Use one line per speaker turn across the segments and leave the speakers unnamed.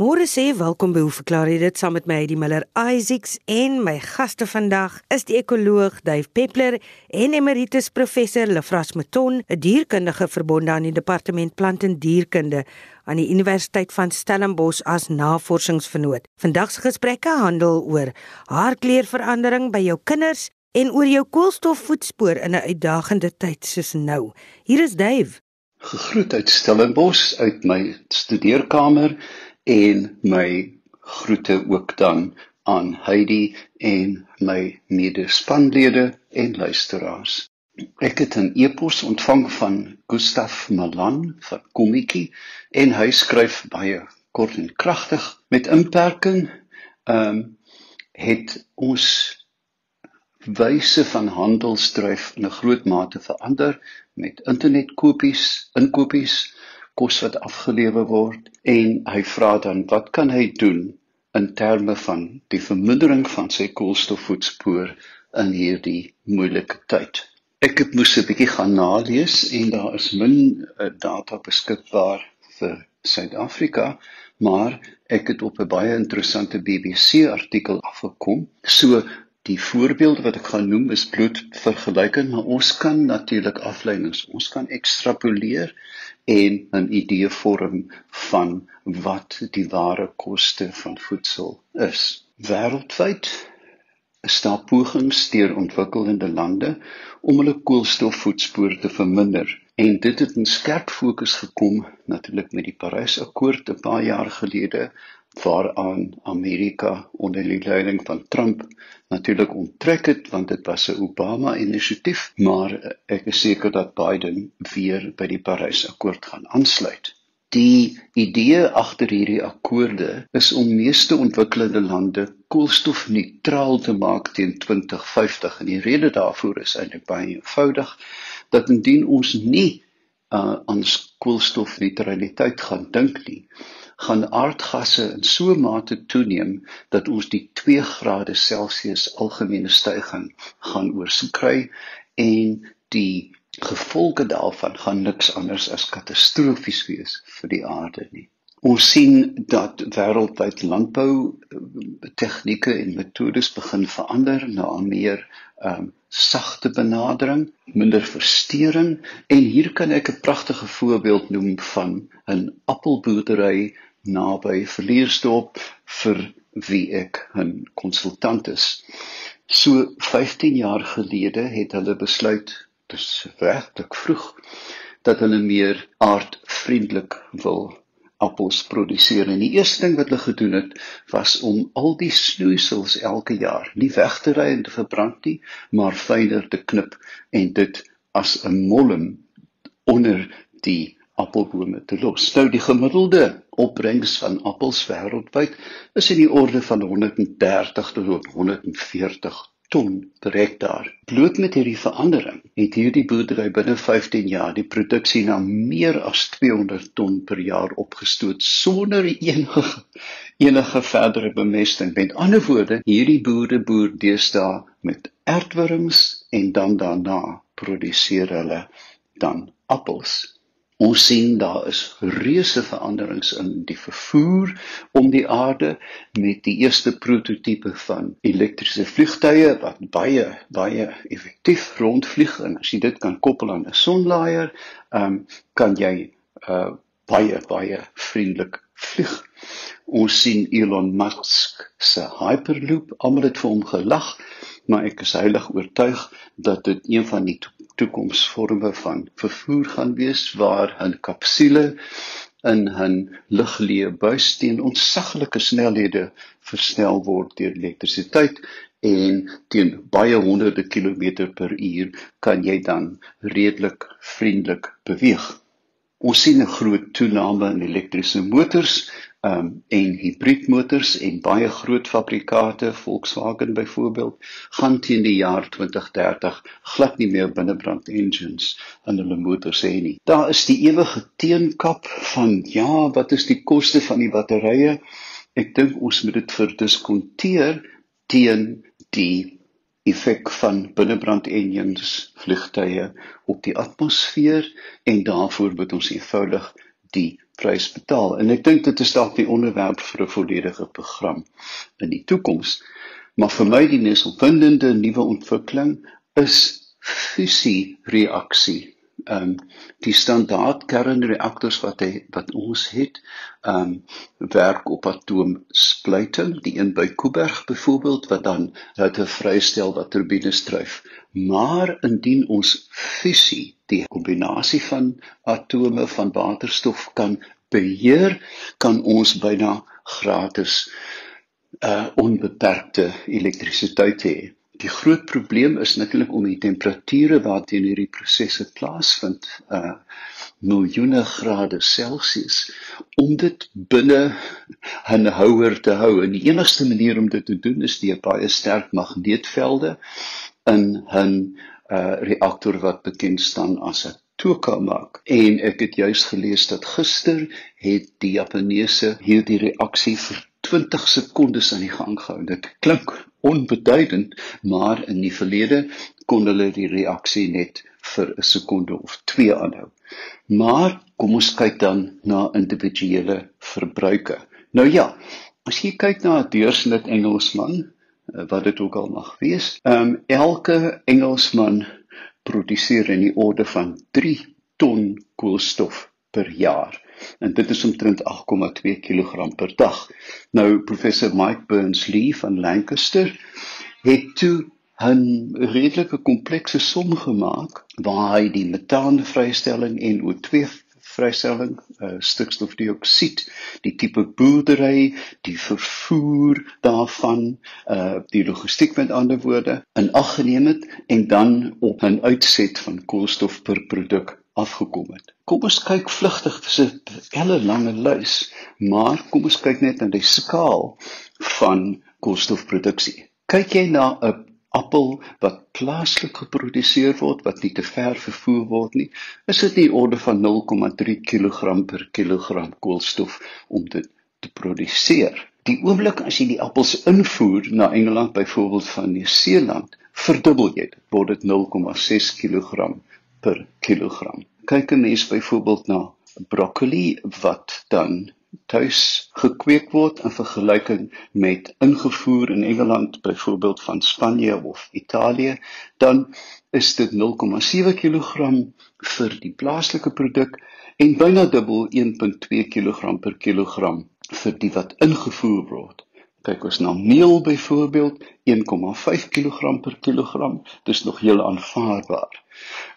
Môre sê welkom by hoe verklaar jy dit saam met my die Miller Isaacs en my gaste vandag is die ekoloog Dave Peppler en emeritus professor Lefras Meton, 'n dierkundige verbonde aan die departement plant en dierkunde aan die Universiteit van Stellenbosch as navorsingsvernoot. Vandag se gesprekke handel oor haarkleurverandering by jou kinders en oor jou koolstofvoetspoor in 'n uitdagende tyd soos nou. Hier is Dave.
Gegroet uit Stellenbosch uit my studeerkamer en my groete ook dan aan Heidi en my medespanlede en luisteraars. Ek het 'n e-pos ontvang van Gustaf Malan van Kommetjie en hy skryf baie kort en kragtig met inperking. Ehm um, het ons wyse van handelsdryf in 'n groot mate verander met internetkopies, inkopies kos wat afgelewer word en hy vra dan wat kan hy doen in terme van die vermindering van sy koolstofvoetspoor in hierdie moeilike tyd. Ek het moes 'n bietjie gaan nalees en daar is min uh, data beskikbaar vir Suid-Afrika, maar ek het op 'n baie interessante BBC artikel afgekom. So die voorbeeld wat ek gaan noem is bloot vergelykend, maar ons kan natuurlik afleidings, ons kan ekstrapoleer en 'n idee vorm van wat die ware koste van voedsel is. Wêreldwyd is daar pogings deur ontwikkelende lande om hulle koolstofvoetspoor te verminder en dit het in skerp fokus gekom natuurlik met die Parys-akkoord 'n paar jaar gelede waaraan Amerika onder die leiding van Trump natuurlik onttrek het want dit was 'n Obama inisiatief, maar ek is seker dat Biden weer by die Parys-akkoord gaan aansluit. Die idee agter hierdie akkoorde is om meeste ontwikkelende lande koolstofneutraal te maak teen 2050 en die rede daarvoor is eintlik baie eenvoudig dat indien ons nie uh, aan koolstofneutraliteit gaan dink nie, gaan aardgasse in so 'n mate toeneem dat ons die 2 grade Celsius algemene stygings gaan oorskry en die gevolge daarvan gaan niks anders as katastrofies wees vir die aarde nie. Ons sien dat wêreldwyd landbou tegnieke en metodes begin verander na meer um, sagte benadering, minder verstoring en hier kan ek 'n pragtige voorbeeld noem van 'n appelboerdery naby Verliersdorp vir wie ek 'n konsultant is. So 15 jaar gelede het hulle besluit, dis regtig vroeg, dat hulle meer aardvriendelik wil appels produseer. En die eerste ding wat hulle gedoen het, was om al die snoeisels elke jaar nie weg te ry en te verbrand nie, maar fyner te knip en dit as 'n mollem onder die appelbome te los. Nou die gemiddelde opbrengs van appels wêreldwyd is in die orde van 130 tot 140 ton per hektaar. Bloot met hierdie verandering het hierdie boerdery binne 15 jaar die produksie na meer as 200 ton per jaar opgestoot sonder enige enige verdere bemesting. Met ander woorde, hierdie boere boer deesdae met aardwurms en dan daarna produseer hulle dan appels. Ons sien daar is reuse veranderings in die vervoer om die aarde met die eerste prototipe van elektriese vliegtuie wat baie baie effektief rondvlieg en as jy dit kan koppel aan 'n sonlaaier, ehm um, kan jy uh baie baie vriendelik vlieg. Ons sien Elon Musk se Hyperloop, almal het vir hom gelag, maar ek is heilig oortuig dat dit een van die toekomsvorme van vervoer gaan wees waar 'n kapsule in 'n lugleë buis teen ontsaglike snelhede versnel word deur elektrisiteit en teen baie honderde kilometer per uur kan jy dan redelik vriendelik beweeg. Ons sien 'n groot toename in elektriese motors um en hibriedmotors en baie groot fabrikate, Volkswagen byvoorbeeld, gaan teen die jaar 2030 glad nie meer binnebrand engines in hulle motors hê nie. Daar is die ewige teenkap van ja, wat is die koste van die batterye? Ek dink ons moet dit verdiskonteer teen die effek van binnebrand engines vliegtye op die atmosfeer en daarvoor moet ons eenvoudig die prys betaal. En ek dink dit is dalk die onderwerp vir 'n volledige program in die toekoms. Maar vir my die mees opwindende nuwe ontwikkeling is fusie reaksie ehm um, die standaard kernreaktors wat hy wat ons het ehm um, werk op atoomspluiting die een by Kuiberg byvoorbeeld wat dan hitte vrystel wat turbines dryf maar indien ons fusie die kombinasie van atome van waterstof kan beheer kan ons byna gratis uh onbeperkte elektrisiteit hê Die groot probleem is natuurlik om die temperature waarteen hierdie prosesse plaasvind, uh miljoene grade Celsius, om dit binne 'n houer te hou. En die enigste manier om dit te doen is deur baie sterk magneetvelde in 'n uh reaktor wat bekend staan as 'n tokamak. En ek het juis gelees dat gister het die Japaneese hierdie reaksie vir 20 sekondes aan die gang gehou. Dit klink onbeduidend, maar in die verlede kon hulle die reaksie net vir 'n sekonde of 2 aanhou. Maar kom ons kyk dan na individuele verbruike. Nou ja, as jy kyk na 'n deursnit Engelsman, eh, wat dit ook al mag wees, ehm um, elke Engelsman produseer in die orde van 3 ton koolstof per jaar en dit is omtrent 8,2 kg per dag. Nou professor Mike Burns-Lee van Lancaster het toe 'n redelike komplekse som gemaak waar hy die metaanvrystelling en O2 vrystelling, uh, stikstofdioksied, die tipe boerdery, die vervoer daarvan, uh die logistiek met ander woorde in ag geneem het en dan op 'n uitset van koolstof per produk afgekom het. Kom ons kyk vlugtig, dis 'n hele lange lys, maar kom ons kyk net na die skaal van koolstofproduksie. Kyk jy na 'n appel wat plaaslik geproduseer word wat nie te ver vervoer word nie, is dit nie orde van 0,3 kg per kilogram koolstof om dit te produseer. Die oomblik as jy die appels invoer na Engeland byvoorbeeld van Nieu-Seeland, verdubbel jy dit, word dit 0,6 kg per kilogram. Kyk 'n mens byvoorbeeld na broccoli wat dan tuis gekweek word in vergelyking met ingevoer in Engeland byvoorbeeld van Spanje of Italië, dan is dit 0,7 kg vir die plaaslike produk en byna dubbel 1.2 kg per kilogram vir die wat ingevoer word. Kyk ons na meel byvoorbeeld 1,5 kg per kilogram, dis nog heel aanvaarbaar.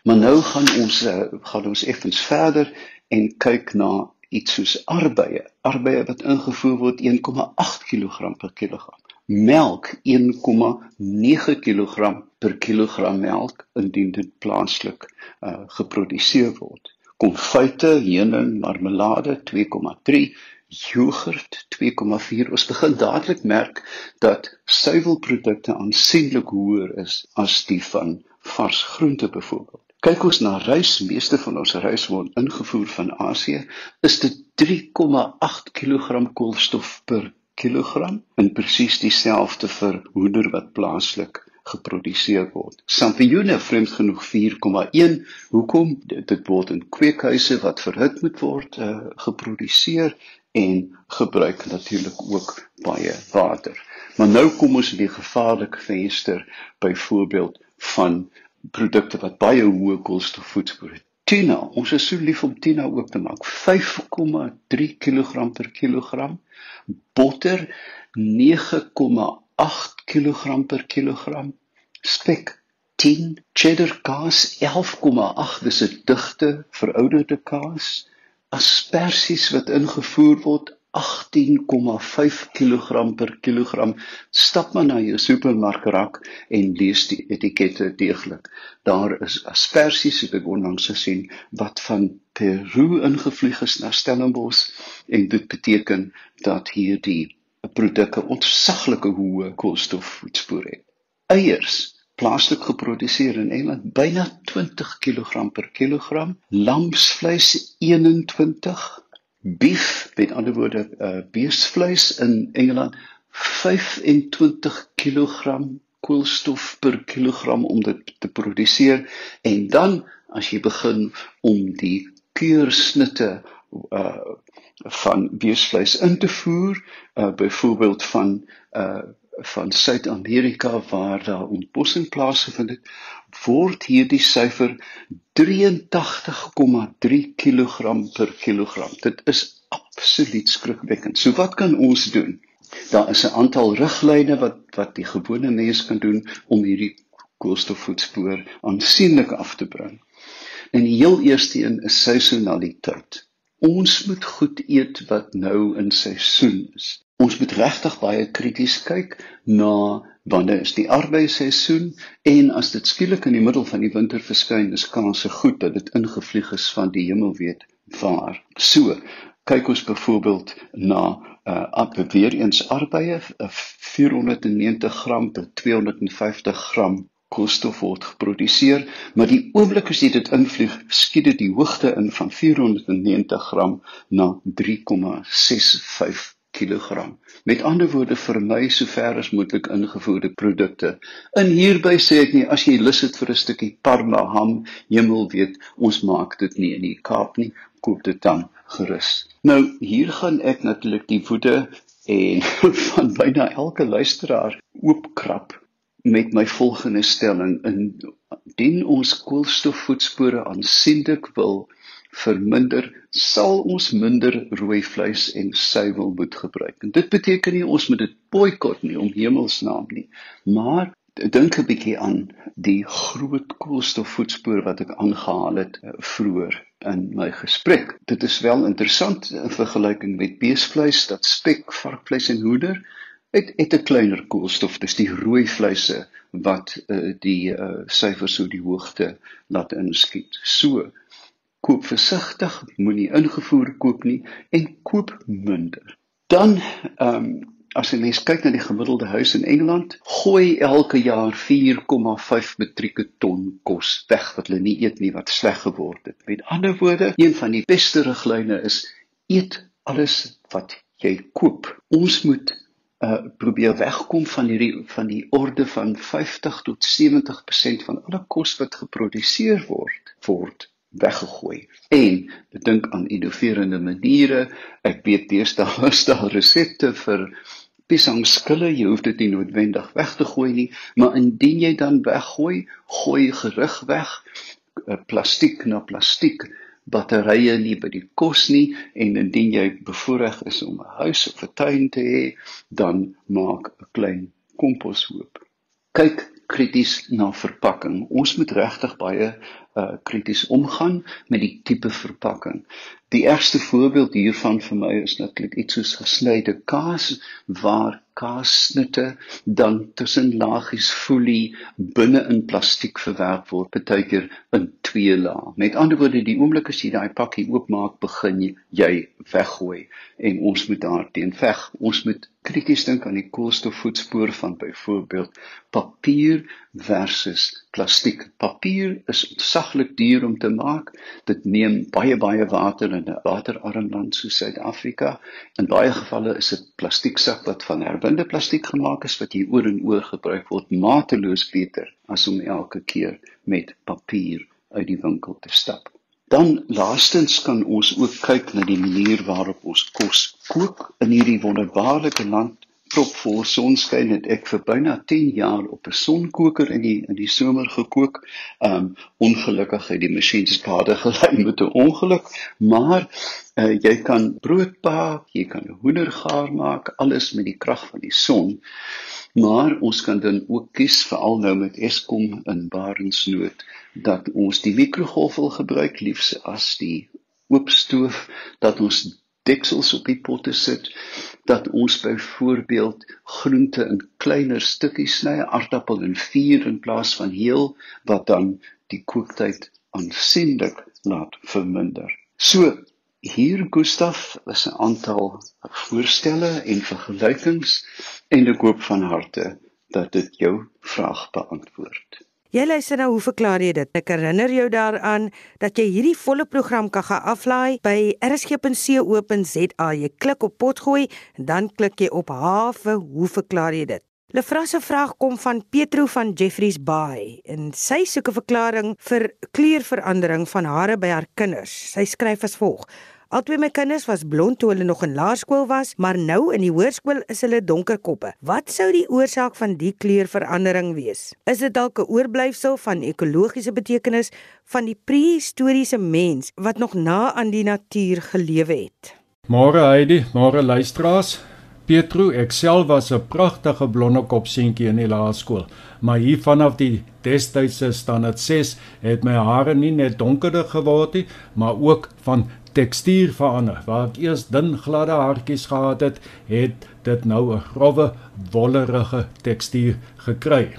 Maar nou gaan ons uh, gaan ons effens verder en kyk na iets soos arbeie. Arbeie wat ingevoer word 1,8 kg per kilogram. Melk 1,9 kg per kilogram melk indien dit plaaslik uh, geproduseer word. Konfyte, heuning, marmelade 2,3 yoghurt 2,4 ons begin dadelik merk dat suiwelprodukte aansienlik hoër is as die van vars groente byvoorbeeld. Kyk ons na rys, meeste van ons rys word ingevoer van Asië, is dit 3,8 kg koolstof per kilogram en presies dieselfde vir hoender wat plaaslik geproduseer word. Sampioene vreemd genoeg 4,1. Hoekom? Dit, dit word in kweekhuise wat verhit moet word uh, geproduseer en gebruik natuurlik ook baie water. Maar nou kom ons in die gevaarlike venster byvoorbeeld van produkte wat baie hoë koolstofvoetspoor het. Tuna, ons is so lief om tuna ook te maak. 5,3 kg per kilogram. Botter 9,8 kg per kilogram. Spek 10 cheddar kaas 11,8 dis 'n digte verouderde kaas asperges wat ingevoer word 18,5 kg per kilogram stap maar na jou supermarkrak en lees die etikette deeglik. Daar is asperges wat ek onlangs gesien wat van Peru ingevlieg is na Stellenbosch en dit beteken dat hierdie produkte ontsaglike hoë koolstofvoetspoor het. Eiers plaaslik geproduseer in Engeland byna 20 kg per kilogram, lamsvleis 21, beef, met ander woorde uh, beesvleis in Engeland 25 kg koolstof per kilogram om dit te produseer. En dan as jy begin om die keursnitte uh van beesvleis in te voer, uh byvoorbeeld van uh van Suid-Amerika waar daar ontbossing plaasgevind het, word hierdie syfer 83,3 kg per kilogram. Dit is absoluut skrikwekkend. So wat kan ons doen? Daar is 'n aantal riglyne wat wat die gewone mens kan doen om hierdie koolstofvoetspoor aansienlik af te bring. En die heel eerste een is seisonaliteit. Ons moet goed eet wat nou in seisoen is. Ons moet regtig baie krities kyk na wanneer is die arbeidsseisoen en as dit skielik in die middel van die winter verskyn, is kans se goed dat dit ingevlieg is van die hemel weet waar. So, kyk ons byvoorbeeld na uh op weer eens arbeie 490 gram tot 250 gram koolstof word geproduseer, maar die oomblik as jy dit invlieg, skiet dit die hoogte in van 490 gram na 3,65 kg. Met ander woorde vir my sover as moontlik ingevoerde produkte. In hierby sê ek nie as jy lus het vir 'n stukkie parma ham, hemel weet, ons maak dit nie in die Kaap nie, koop dit dan gerus. Nou hier gaan ek natuurlik die woede en van byna elke luisteraar oopkrap met my volgende stelling in dien ons koolstofvoetspore aansienlik wil verminder, sal ons minder rooi vleis en suiwel moet gebruik. En dit beteken nie ons moet dit boikot nie om hemelsnaam nie, maar dink 'n bietjie aan die groot koolstofvoetspoor wat ek aangehaal het uh, vroeër in my gesprek. Dit is wel interessant in vergelyking met beesvleis dat spek, varkvleis en hoender het het 'n kleiner koolstof, dis die rooi vleise wat uh, die uh, syfers so die hoogte laat inskiet. So koop versigtig, moenie ingevoer koop nie en koop minder. Dan ehm um, as jy mens kyk na die gemiddelde huis in Engeland, gooi elke jaar 4,5 metrieke ton kos weg wat hulle nie eet nie wat sleg geword het. Met ander woorde, een van die beste riglyne is eet alles wat jy koop. Ons moet uh probeer wegkom van hierdie van die orde van 50 tot 70% van alle kos wat geproduseer word word weggegooi. En dink aan innoverende maniere. Ek weet deesdae is daar resepte vir piesangskille. Jy hoef dit nie noodwendig weg te gooi nie, maar indien jy dan weggooi, gooi gerig weg. Eh, plastiek na plastiek batterye nie by die kos nie en indien jy bevoorreg is om 'n huis of 'n tuin te hê, dan maak 'n klein komposhoop. Kyk krities na verpakking. Ons moet regtig baie uh krities omgaan met die tipe verpakking. Die eerste voorbeeld hiervan vir my is natuurlik iets soos gesnyde kaas waar kaassnitte dan tussen lagies folie binne in plastiek verwerk word, baie keer in twee lae. Met ander woorde, die oomblik as jy daai pakkie oopmaak, begin jy weggooi en ons moet daarteen veg. Ons moet krities dink aan die koolstofvoetspoor van byvoorbeeld papier versus plastiek. Papier is ontsaglik duur om te maak. Dit neem baie baie water in 'n waterarm land soos Suid-Afrika. In baie gevalle is dit plastieksak wat van herwinde plastiek gemaak is wat hier oor en oor gebruik word, mateloos beter as om elke keer met papier uit die winkel te stap. Dan laastens kan ons ook kyk na die manier waarop ons kos kook in hierdie wonderbaarlike land propvol sonskyn het ek vir byna 10 jaar op 'n sonkoker in die in die somer gekook. Um ongelukkig het die masjien skade gelei met 'n ongeluk, maar uh, jy kan brood bak, jy kan hoender gaar maak, alles met die krag van die son. Maar ons kan dan ook kies veral nou met Eskom in Barentsnood dat ons die mikrogolf wil gebruik liefs as die oop stoof dat ons deksels op die potte sit dat ons byvoorbeeld groente in kleiner stukkies sny, aardappel in vier in plaas van heel wat dan die kooktyd aansienlik laat verminder. So hier Gustaf is 'n aantal voorstelle en vergelykings en ek hoop van harte dat dit jou vraag beantwoord.
Jy luister nou, hoe verklaar jy dit? Ek herinner jou daaraan dat jy hierdie volle program kan gaan aflaai by rsg.co.za. Jy klik op potgooi en dan klik jy op hawe. Hoe verklaar jy dit? Lefra se vraag kom van Petro van Jeffreys Bay en sy soek 'n verklaring vir kleurverandering van hare by haar kinders. Sy skryf as volg: Albei my kinders was blond toe hulle nog in laerskool was, maar nou in die hoërskool is hulle donker koppe. Wat sou die oorsaak van die kleurverandering wees? Is dit dalk 'n oorblyfsel van ekologiese betekenis van die prehistoriese mens wat nog na aan die natuur gelewe het?
Môre Heidi, môre luisteraars. Petro, ek self was 'n pragtige blonde kop seentjie in die laerskool, maar hier vanaf die destydse standaard 6 het my hare nie net donkerder geword nie, maar ook van tekstuur verander. Waar ek eers dun gladde haartjies gehad het, het dit nou 'n grouwe, wollerige tekstuur gekry.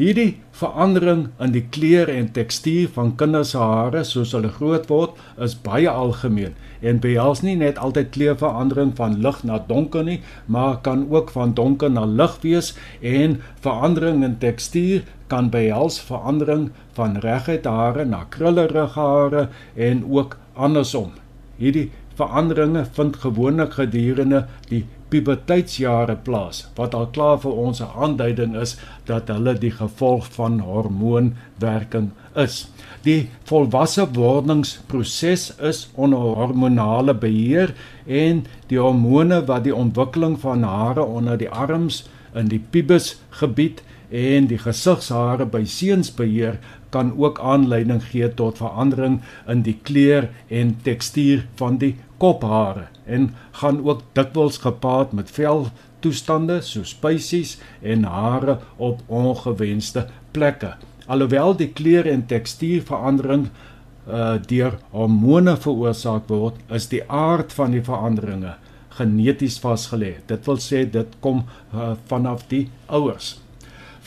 Hierdie verandering in die kleur en tekstuur van kinders se hare soos hulle groot word, is baie algemeen en behels nie net altyd kleurverandering van lig na donker nie, maar kan ook van donker na lig wees en verandering in tekstuur kan behels verandering van reguit hare na krullerige hare en ook andersom. Hierdie veranderinge vind gewoonlik gedurende die puberteitsjare plaas wat al klaar vir ons 'n aanduiding is dat hulle die gevolg van hormoonwerking is. Die volwasse wordingsproses is onder hormonale beheer en die hormone wat die ontwikkeling van hare onder die arms in die pubis gebied en die gesigshare by seuns beheer kan ook aanleiding gee tot verandering in die kleur en tekstuur van die kophare en gaan ook dikwels gepaard met vel toestande soos spesies en hare op ongewenste plekke. Alhoewel die kleur en tekstuurverandering uh deur hormone veroorsaak word, is die aard van die veranderinge geneties vasgelê. Dit wil sê dit kom uh, vanaf die ouers.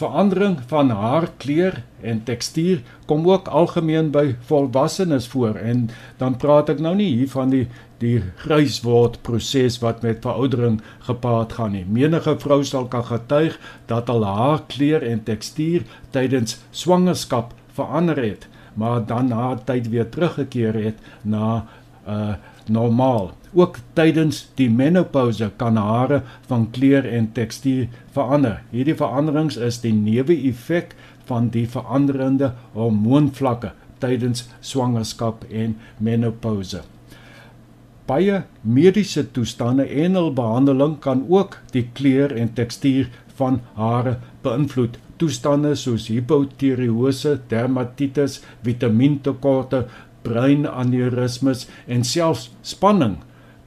Verandering van haarkleur en tekstuur kom ook algemeen by volwassenes voor en dan praat ek nou nie hier van die die grysword proses wat met veroudering gepaard gaan nie. Menige vrou sal kan getuig dat al haar kleur en tekstuur tydens swangerskap verander het, maar dan na tyd weer teruggekeer het na uh normaal. Ook tydens die menopouse kan hare van kleur en tekstuur verander. Hierdie veranderings is die neeweffek van die veranderende hormoonvlakke tydens swangerskap en menopouse. Baie mediese toestande en hul behandeling kan ook die kleur en tekstuur van hare beïnvloed. Toestande soos hipotireose, dermatitis, vitamintekorte, breinaneurysmes en selfs spanning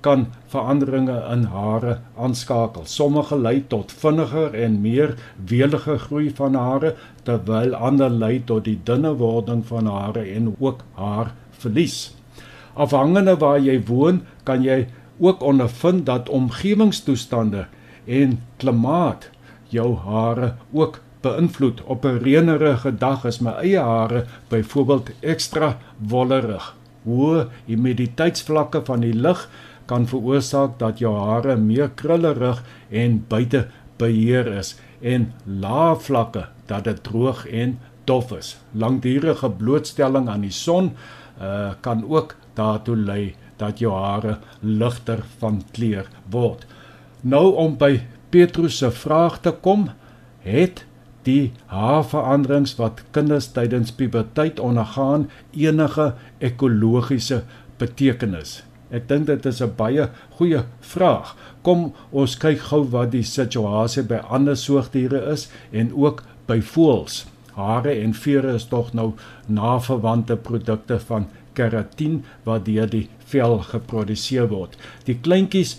kan veranderinge in hare aanskakel. Sommige lei tot vinniger en meer welige groei van hare, terwyl ander lei tot die dunne wording van hare en ook haarverlies. Afhangende waar jy woon, kan jy ook ondervind dat omgewingstoestande en klimaat jou hare ook beïnvloed. Op 'n reënerige dag is my eie hare byvoorbeeld ekstra wollerig. Hoë humiditeitsvlakke van die lug kan veroorsaak dat jou hare meer krullerig en buite beheer is en lae vlakke dat dit droog en dof is. Langdurige blootstelling aan die son uh, kan ook daartoe lei dat jou hare ligter van kleur word. Nou om by Petrus se vraag te kom, het die haarveranderings wat kinders tydens puberteit ondergaan enige ekologiese betekenis? Ek dink dit is 'n baie goeie vraag. Kom ons kyk gou wat die situasie by ander soogdiere is en ook by voëls. Hare en vere is tog nou naverwante produkte van keratin wat deur die vel geproduseer word. Die kleintjies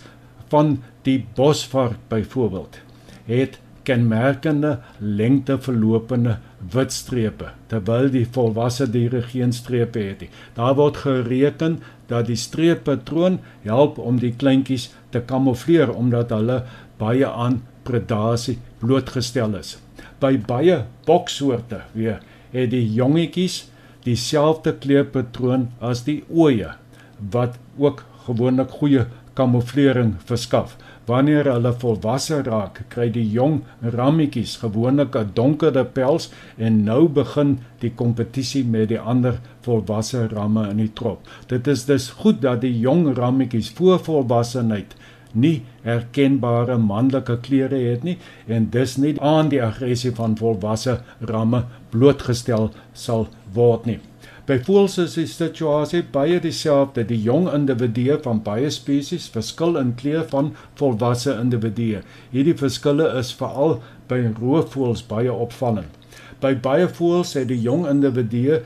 van die bosvark byvoorbeeld het kenmerkende lengteverlopende wit strepe terwyl die volwasse diere geen strepe het nie. Daar word gereken dat die streeppatroon help om die kleintjies te kamoufleer omdat hulle baie aan predasie blootgestel is. By baie boksoorte weer het die jongetjies dieselfde kleurpatroon as die ooe wat ook gewoonlik goeie kamouflering verskaf. Wanneer hulle volwasse raak, kry die jong rammetjies gewoonlik 'n donkerder pels en nou begin die kompetisie met die ander volwasse ramme in die trop. Dit is dus goed dat die jong rammetjies voor volwassenheid nie herkenbare manlike kleure het nie en dus nie aan die aggressie van volwasse ramme blootgestel sal word nie. By voëls is die situasie baie dieselfde. Die jong individue van baie spesies verskil in kleur van volwasse individue. Hierdie verskille is veral by roofvoëls baie opvallend. By baie voëls het die jong individue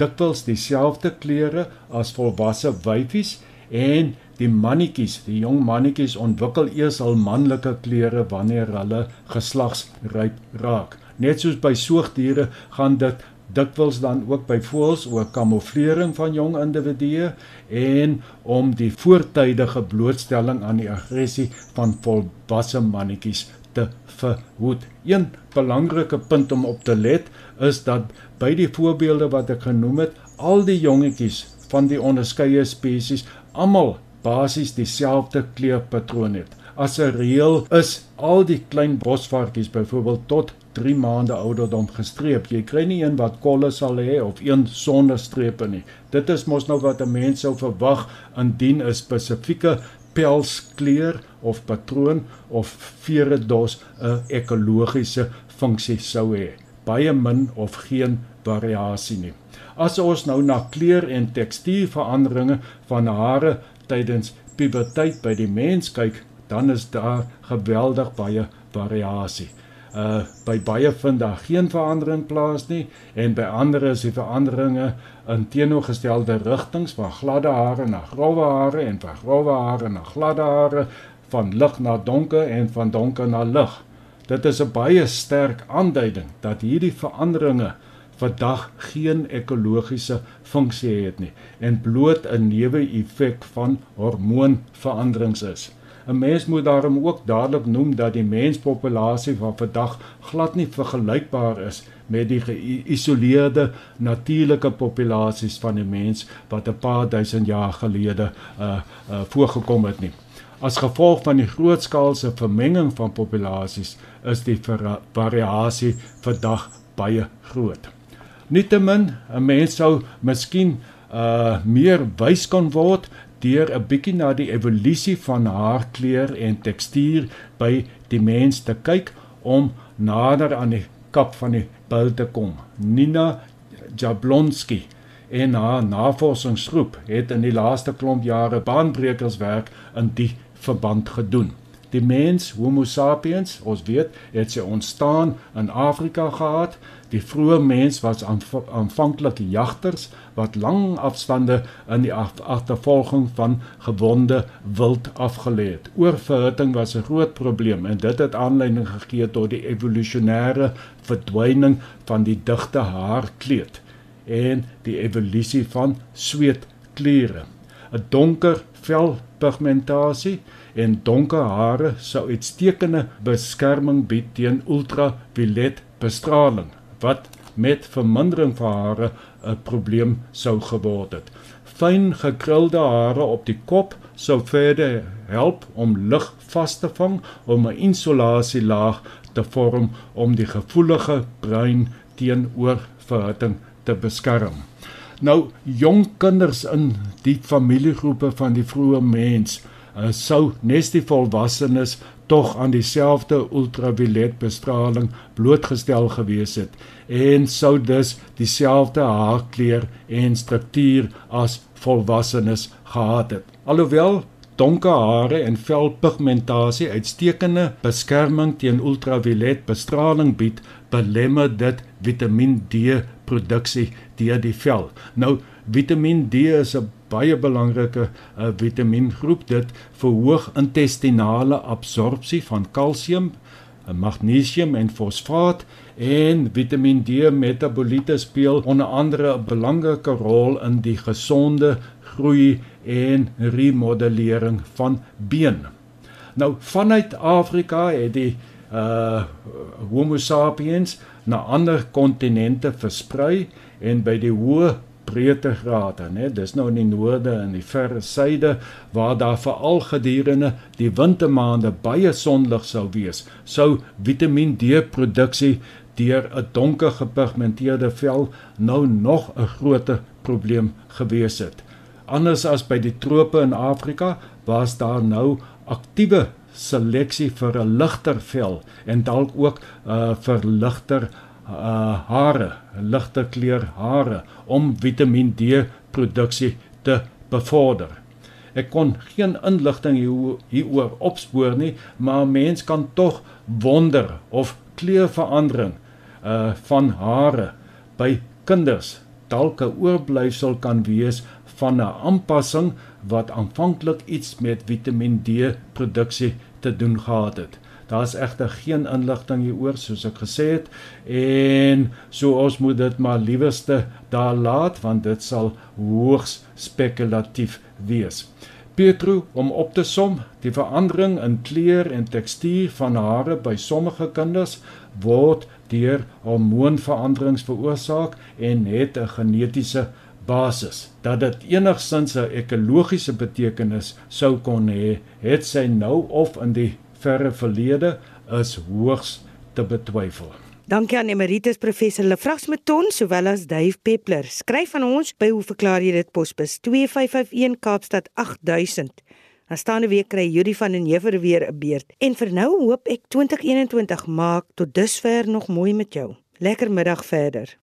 dikwels dieselfde kleure as volwasse wyfies en die mannetjies, die jong mannetjies ontwikkel eers hul manlike kleure wanneer hulle geslagsryp raak. Net soos by soogdiere gaan dit dikwels dan ook by voëls oor kamouflering van jong individue en om die voortydige blootstelling aan die aggressie van volwasse mannetjies te verhoed. Een belangrike punt om op te let is dat by die voorbeelde wat ek genoem het, al die jongetjies van die onderskeie spesies almal basies dieselfde kleurpatroon het. As 'n reël is al die klein bosvarkies byvoorbeeld tot 3 maande ouderdom gestreep. Jy kry nie een wat kolle sal hê of een sonder strepe nie. Dit is mos nou wat 'n mens sou verwag indien 'n spesifieke pelskleur of patroon of veredos 'n ekologiese funksie sou hê. Baie min of geen variasie nie. As ons nou na kleur en tekstuurveranderinge van hare tydens puberteit by die mens kyk, dan is daar geweldig baie variasie. Uh by baie vind daar geen verandering plaas nie en by ander is die veranderinge in teenoorgestelde rigtings van gladde hare na grouwe hare en van grouwe hare na gladde hare, van lig na donker en van donker na lig. Dit is 'n baie sterk aanduiding dat hierdie veranderinge vandag geen ekologiese funksie het nie en bloot 'n neeweffek van hormoonveranderings is. 'n Mens moet daarom ook dadelik noem dat die menspopulasie van vandag glad nie vergelykbaar is met die geïsoleerde natuurlike populasies van die mens wat 'n paar duisend jaar gelede uh uh voorgekom het nie. As gevolg van die grootskaalse vermenging van populasies is die variasie vandag baie groot. Nietemin, 'n mens sou miskien uh meer wys kon word deur 'n bietjie na die evolusie van haarkleur en tekstuur by die mens te kyk om nader aan die kap van die bil te kom. Nina Jablonski en haar navorsingsgroep het in die laaste klomp jare baanbrekerswerk in die verband gedoen. Die mens Homo sapiens, ons weet, het sy ontstaan in Afrika gehad. Die vroeë mens was aanvanklik jagters wat lang afstande in die agtervolging van gewonde wild afgelê het. Oorverhitting was 'n groot probleem en dit het aanleiding gegee tot die evolusionêre verdwyning van die digte haarkleed en die evolusie van sweetkleure. 'n Donker velpigmentasie en donker hare sou uitstekende beskerming bied teen ultraviolet bestraling wat met vermindering van hare 'n probleem sou geword het. Fyn gekrulde hare op die kop sou verder help om lug vas te vang om 'n insulasielaag te vorm om die gevoelige brein teenoor verhitting te beskerm. Nou jong kinders in die familiegroepe van die vroeë mens sou nes die volwassenes tog aan dieselfde ultraviolet bestraling blootgestel gewees het en sou dus dieselfde haarkleur en struktuur as volwassenes gehad het. Alhoewel donker hare en velpigmentasie uitstekende beskerming teen ultraviolet bestraling bied, belemmer dit Vitamiin D produksie deur die vel. Nou Vitamiin D is 'n baie belangrike uh, vitamiengroep. Dit verhoog intestinale absorpsie van kalsium, uh, magnesium en fosfaat en Vitamiin D metaboliete speel onder andere 'n belangrike rol in die gesonde groei en remodellering van been. Nou vanuit Afrika het die uh Homo sapiens na ander kontinente versprei en by die hoë breedtegrade, né? Dis nou in die noorde en die verre suide waar daar veral gedurende die wintermaande baie sonlig sou wees. Sou Vitamiin D produksie deur 'n donker gepigmenteerde vel nou nog 'n groter probleem gewees het. Anders as by die trope in Afrika, was daar nou aktiewe seleksie vir 'n ligter vel en dalk ook uh vir ligter uh hare, ligte kleur hare om Vitamiin D produksie te bevorder. Ek kon geen inligting hieroor opspoor nie, maar mens kan tog wonder of kleurverandering uh van hare by kinders dalk 'n oorblyfsel kan wees van 'n aanpassing wat aanvanklik iets met Vitamiin D produksie te doen gehad het. Daar's egter geen inligting hieroor soos ek gesê het en so ons moet dit maar liewerste daar laat want dit sal hoogs spekulatief wees. Petro om op te som, die verandering in kleur en tekstuur van hare by sommige kinders word deur hormoonveranderings veroorsaak en het 'n genetiese basis. Dat dit enigsins 'n ekologiese betekenis sou kon hê, het sy nou of in die verre verlede is hoogs te betwyfel.
Dankie aan Emeritus Professor Lefras Meton sowel as Dave Peppler. Skryf aan ons by hoe verklaar jy dit posbus 2551 Kaapstad 8000. Aanstaande week kry Juri van den Heever weer 'n beurt. En vir nou hoop ek 2021 maak tot dusver nog mooi met jou. Lekker middag verder.